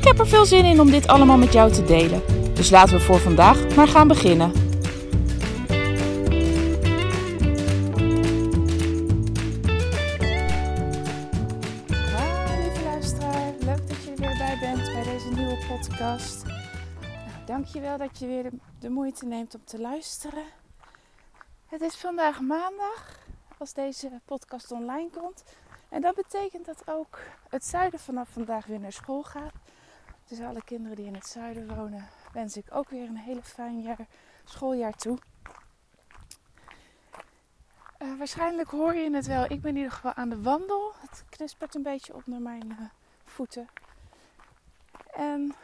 Ik heb er veel zin in om dit allemaal met jou te delen. Dus laten we voor vandaag maar gaan beginnen. Lieve luisteraar, leuk dat je er weer bij bent bij deze nieuwe podcast. Nou, dankjewel dat je weer de moeite neemt om te luisteren. Het is vandaag maandag als deze podcast online komt. En dat betekent dat ook het zuiden vanaf vandaag weer naar school gaat. Dus alle kinderen die in het zuiden wonen, wens ik ook weer een hele fijn jaar, schooljaar toe. Uh, waarschijnlijk hoor je het wel. Ik ben in ieder geval aan de wandel. Het knispert een beetje onder mijn uh, voeten. En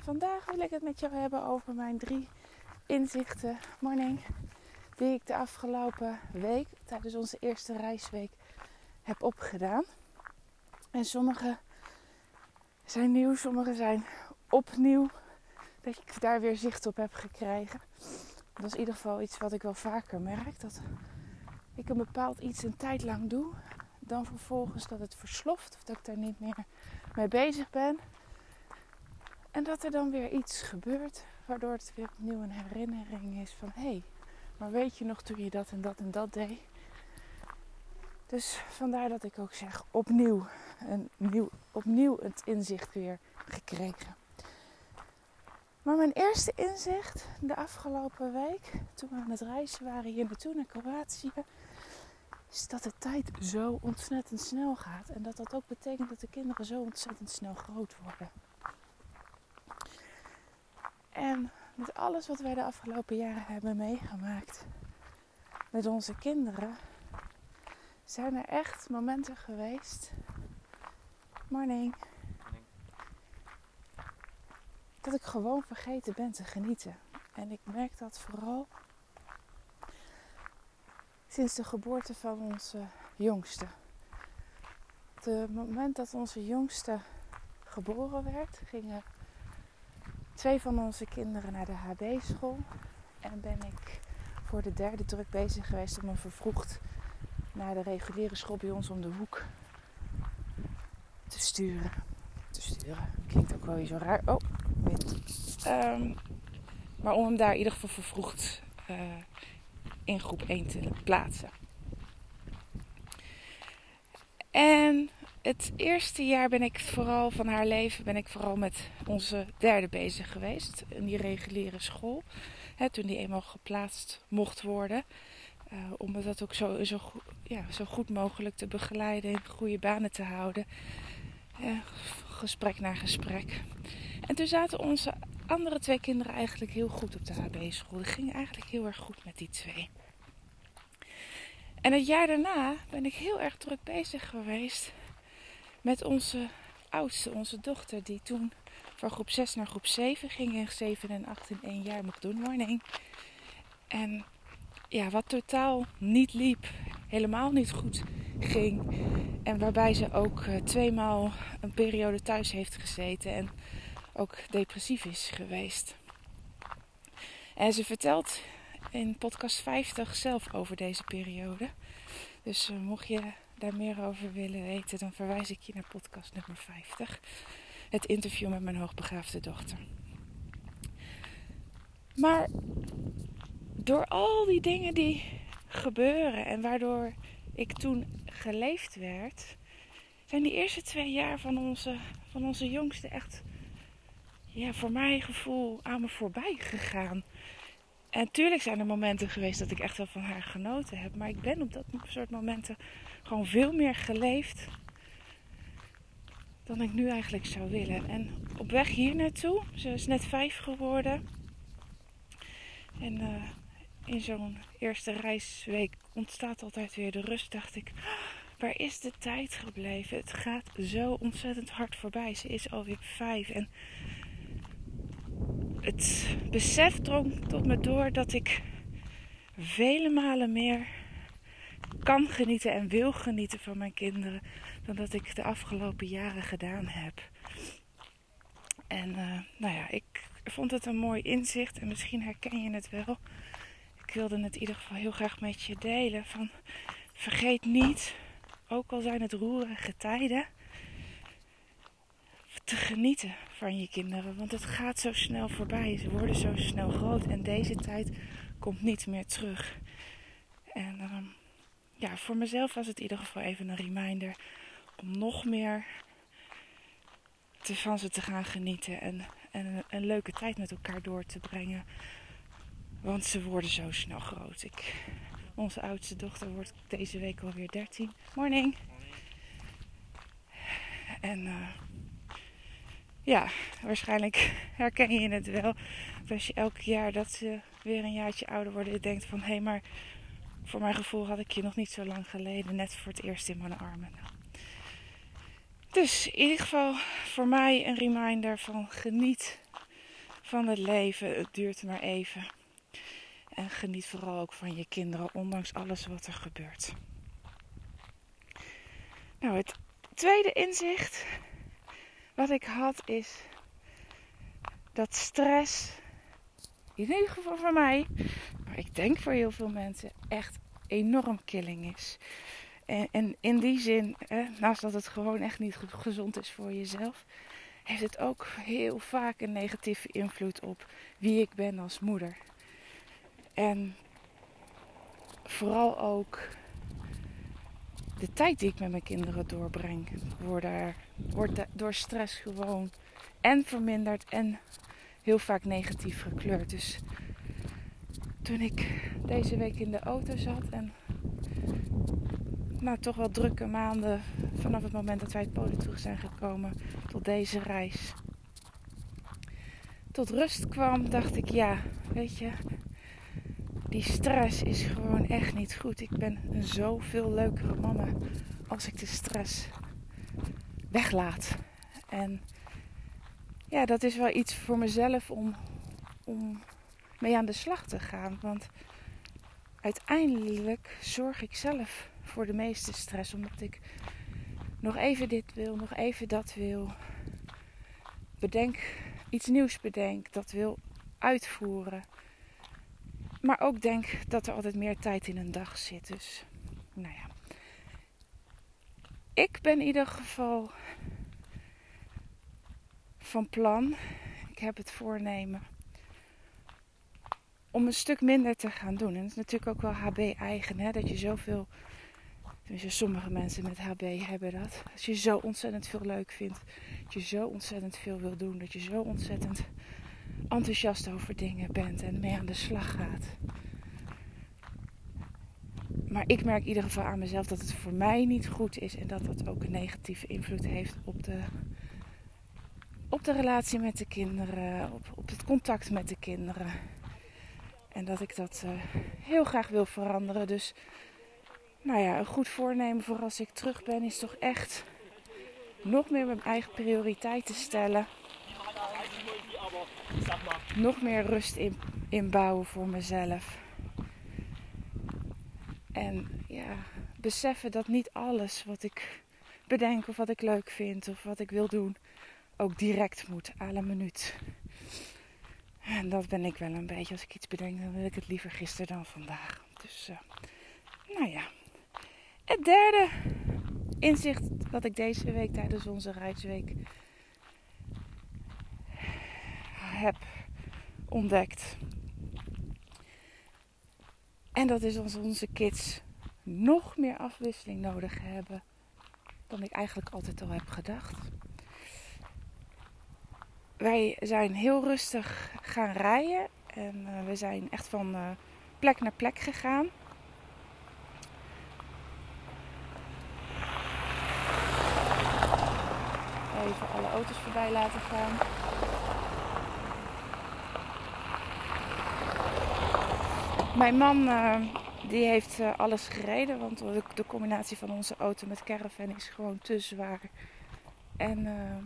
vandaag wil ik het met jou hebben over mijn drie inzichten. Morning. Die ik de afgelopen week, tijdens onze eerste reisweek, heb opgedaan. En sommige zijn nieuw, sommige zijn opnieuw. Dat ik daar weer zicht op heb gekregen. Dat is in ieder geval iets wat ik wel vaker merk. Dat ik een bepaald iets een tijd lang doe. Dan vervolgens dat het versloft. Of dat ik daar niet meer mee bezig ben. En dat er dan weer iets gebeurt. Waardoor het weer opnieuw een herinnering is van... Hé, hey, maar weet je nog toen je dat en dat en dat deed? Dus vandaar dat ik ook zeg opnieuw, een nieuw, opnieuw het inzicht weer gekregen. Maar mijn eerste inzicht de afgelopen week, toen we aan het reizen waren hier naartoe naar Kroatië, is dat de tijd zo ontzettend snel gaat. En dat dat ook betekent dat de kinderen zo ontzettend snel groot worden. En met alles wat wij de afgelopen jaren hebben meegemaakt met onze kinderen, zijn er echt momenten geweest. Morning. Dat ik gewoon vergeten ben te genieten. En ik merk dat vooral sinds de geboorte van onze jongste. Op het moment dat onze jongste geboren werd, gingen twee van onze kinderen naar de HB-school. En ben ik voor de derde druk bezig geweest om hem vervroegd naar de reguliere school bij ons om de hoek te sturen. Te sturen. Klinkt ook wel zo raar. Oh, wind. Um, maar om hem daar in ieder geval vervroegd uh, in groep 1 te plaatsen. En het eerste jaar ben ik vooral van haar leven ben ik vooral met onze derde bezig geweest. In die reguliere school. Hè, toen die eenmaal geplaatst mocht worden. Uh, om dat ook zo, zo, ja, zo goed mogelijk te begeleiden. Goede banen te houden. Uh, gesprek na gesprek. En toen zaten onze andere twee kinderen eigenlijk heel goed op de HB-school. Het ging eigenlijk heel erg goed met die twee. En het jaar daarna ben ik heel erg druk bezig geweest met onze oudste, onze dochter, die toen van groep 6 naar groep 7 ging en 7 en 8 in één jaar mocht doen. Morning. En ja, wat totaal niet liep, helemaal niet goed ging. En waarbij ze ook uh, tweemaal een periode thuis heeft gezeten en ook depressief is geweest. En ze vertelt in podcast 50 zelf over deze periode. Dus uh, mocht je daar meer over willen weten, dan verwijs ik je naar podcast nummer 50. Het interview met mijn hoogbegaafde dochter. Maar door al die dingen die gebeuren en waardoor ik toen geleefd werd, zijn die eerste twee jaar van onze, van onze jongste echt, ja, voor mijn gevoel aan me voorbij gegaan. En natuurlijk zijn er momenten geweest dat ik echt wel van haar genoten heb. Maar ik ben op dat soort momenten gewoon veel meer geleefd dan ik nu eigenlijk zou willen. En op weg hier naartoe, ze is net vijf geworden. En uh, in zo'n eerste reisweek ontstaat altijd weer de rust. Dacht ik, waar is de tijd gebleven? Het gaat zo ontzettend hard voorbij. Ze is alweer vijf en het besef drong tot me door dat ik vele malen meer kan genieten en wil genieten van mijn kinderen dan dat ik de afgelopen jaren gedaan heb. En uh, nou ja, ik vond het een mooi inzicht en misschien herken je het wel. Ik wilde het in ieder geval heel graag met je delen. Van vergeet niet, ook al zijn het roerige tijden, te genieten van je kinderen. Want het gaat zo snel voorbij. Ze worden zo snel groot en deze tijd komt niet meer terug. En uh, ja, voor mezelf was het in ieder geval even een reminder om nog meer te, van ze te gaan genieten en, en een, leuke tijd met elkaar door te brengen. Want ze worden zo snel groot. Ik, onze oudste dochter wordt deze week alweer 13. Morning. En uh, ja, waarschijnlijk herken je het wel. Als je elk jaar dat ze weer een jaartje ouder worden, je denkt van hé, hey, maar voor mijn gevoel had ik je nog niet zo lang geleden net voor het eerst in mijn armen. Dus in ieder geval voor mij een reminder van geniet van het leven. Het duurt maar even. En geniet vooral ook van je kinderen, ondanks alles wat er gebeurt. Nou, het tweede inzicht wat ik had is dat stress, in ieder geval voor mij, maar ik denk voor heel veel mensen, echt enorm killing is. En, en in die zin, naast dat het gewoon echt niet gezond is voor jezelf, heeft het ook heel vaak een negatieve invloed op wie ik ben als moeder. En vooral ook de tijd die ik met mijn kinderen doorbreng, wordt, wordt door stress gewoon en verminderd en heel vaak negatief gekleurd. Dus toen ik deze week in de auto zat en nou, toch wel drukke maanden vanaf het moment dat wij het Polen terug zijn gekomen tot deze reis. Tot rust kwam, dacht ik ja, weet je, die stress is gewoon echt niet goed. Ik ben een zoveel leukere mama als ik de stress weglaat. En ja, dat is wel iets voor mezelf om, om mee aan de slag te gaan. Want uiteindelijk zorg ik zelf voor de meeste stress. Omdat ik nog even dit wil, nog even dat wil. Bedenk, iets nieuws bedenk, dat wil uitvoeren. Maar ook denk dat er altijd meer tijd in een dag zit. Dus, nou ja. Ik ben in ieder geval van plan. Ik heb het voornemen om een stuk minder te gaan doen. En dat is natuurlijk ook wel HB-eigen, dat je zoveel. Tenminste, sommige mensen met HB hebben dat. Als je zo ontzettend veel leuk vindt, dat je zo ontzettend veel wil doen, dat je zo ontzettend enthousiast over dingen bent en mee aan de slag gaat. Maar ik merk in ieder geval aan mezelf dat het voor mij niet goed is en dat dat ook een negatieve invloed heeft op de, op de relatie met de kinderen, op, op het contact met de kinderen. En dat ik dat uh, heel graag wil veranderen. Dus nou ja, een goed voornemen voor als ik terug ben is toch echt nog meer mijn eigen prioriteiten stellen nog meer rust in, inbouwen voor mezelf. En ja, beseffen dat niet alles wat ik bedenk of wat ik leuk vind of wat ik wil doen, ook direct moet, à la minuut. En dat ben ik wel een beetje. Als ik iets bedenk, dan wil ik het liever gisteren dan vandaag. Dus, uh, nou ja. Het derde inzicht dat ik deze week tijdens onze reisweek heb ontdekt. En dat is als onze kids nog meer afwisseling nodig hebben dan ik eigenlijk altijd al heb gedacht. Wij zijn heel rustig gaan rijden en uh, we zijn echt van uh, plek naar plek gegaan. Even alle auto's voorbij laten gaan. Mijn man uh, die heeft uh, alles gereden, want de, combinatie van onze auto met caravan is gewoon te zwaar. En uh,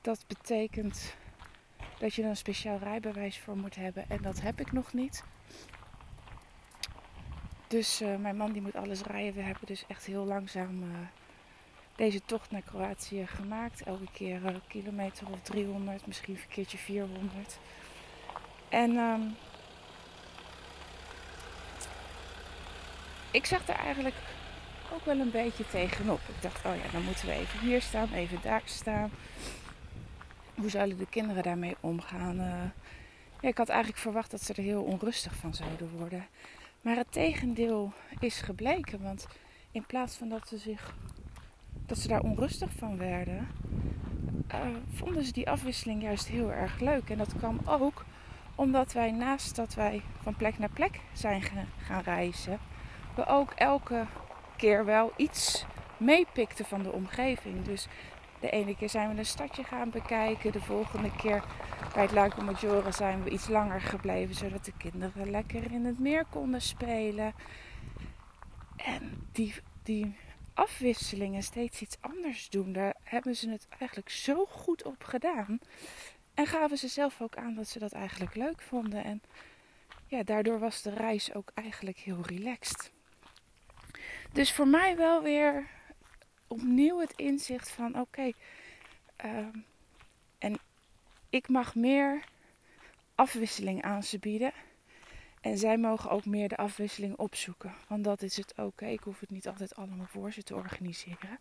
dat betekent dat je er een speciaal rijbewijs voor moet hebben. En dat heb ik nog niet. Dus mijn man die moet alles rijden. We hebben dus echt heel langzaam deze tocht naar Kroatië gemaakt. Elke keer een kilometer of 300, misschien een keertje 400. En um, ik zag er eigenlijk ook wel een beetje tegenop. Ik dacht, oh ja, dan moeten we even hier staan, even daar staan. Hoe zullen de kinderen daarmee omgaan? Ja, ik had eigenlijk verwacht dat ze er heel onrustig van zouden worden. Maar het tegendeel is gebleken. Want in plaats van dat ze, zich, dat ze daar onrustig van werden, uh, vonden ze die afwisseling juist heel erg leuk. En dat kwam ook omdat wij naast dat wij van plek naar plek zijn gaan reizen, we ook elke keer wel iets meepikten van de omgeving. Dus de ene keer zijn we een stadje gaan bekijken. De volgende keer bij het Lago Maggiore zijn we iets langer gebleven. Zodat de kinderen lekker in het meer konden spelen. En die, die afwisselingen steeds iets anders doen. Daar hebben ze het eigenlijk zo goed op gedaan. En gaven ze zelf ook aan dat ze dat eigenlijk leuk vonden. En ja, daardoor was de reis ook eigenlijk heel relaxed. Dus voor mij wel weer opnieuw het inzicht van oké, ehm, en ik mag meer afwisseling aan ze bieden. En zij mogen ook meer de afwisseling opzoeken. Want dat is het ook. Ik hoef het niet altijd allemaal voor ze te organiseren.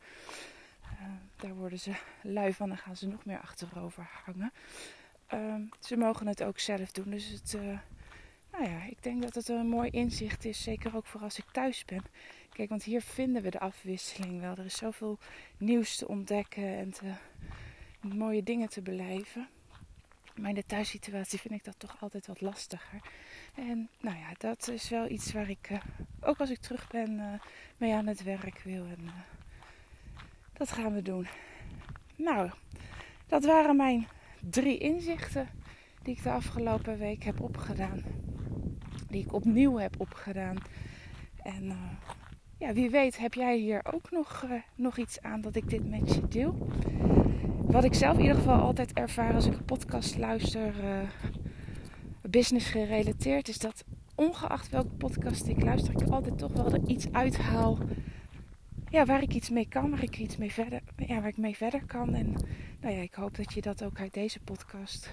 Uh, daar worden ze lui van en gaan ze nog meer achterover hangen. Uh, ze mogen het ook zelf doen. Dus het, uh, nou ja, ik denk dat het een mooi inzicht is. Zeker ook voor als ik thuis ben. Kijk, want hier vinden we de afwisseling wel. Er is zoveel nieuws te ontdekken en te, mooie dingen te beleven. Maar in de thuissituatie vind ik dat toch altijd wat lastiger. En nou ja, dat is wel iets waar ik, uh, ook als ik terug ben, mee aan het werk wil. En dat gaan we doen. Nou, dat waren mijn drie inzichten die ik de afgelopen week heb opgedaan. Die ik opnieuw heb opgedaan. En ja, wie weet heb jij hier ook nog, uh, nog iets aan dat ik dit met je deel. Wat ik zelf in ieder geval altijd ervaar als ik een podcast luister, uh, business gerelateerd, is dat ongeacht welke podcast ik luister, ik altijd toch wel er iets uithaal. Ja, waar ik iets mee kan, waar ik iets mee verder, ja, waar ik mee verder kan. En nou ja, ik hoop dat je dat ook uit deze podcast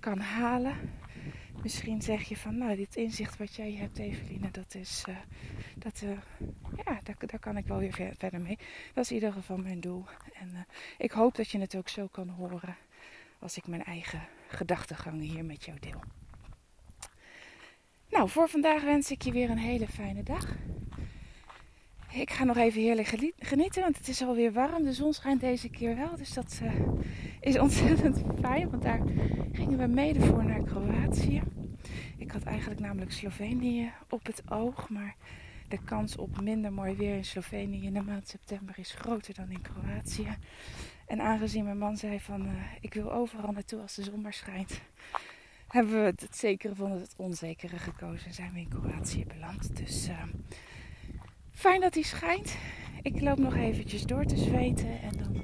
kan halen. Misschien zeg je van, nou, dit inzicht wat jij hebt, Eveline, dat is, uh, dat, uh, ja, daar, kan ik wel weer verder mee. Dat is in ieder geval mijn doel. En uh, ik hoop dat je het ook zo kan horen als ik mijn eigen gedachtegangen hier met jou deel. Nou, voor vandaag wens ik je weer een hele fijne dag. Ik ga nog even heerlijk genieten, want het is alweer warm. De zon schijnt deze keer wel, dus dat uh, is ontzettend fijn. Want daar gingen we mede voor naar Kroatië. Ik had eigenlijk namelijk Slovenië op het oog, maar de kans op minder mooi weer in Slovenië in de maand september is groter dan in Kroatië. En aangezien mijn man zei van uh, ik wil overal naartoe als de zon maar schijnt, hebben we het, zekere van het onzekere gekozen en zijn we in Kroatië beland. Dus uh, Fijn dat hij schijnt. Ik loop nog eventjes door te zweten en dan uh,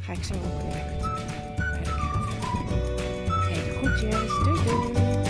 ga ik zo bij de caravan. Hey, groetjes. Doei doei.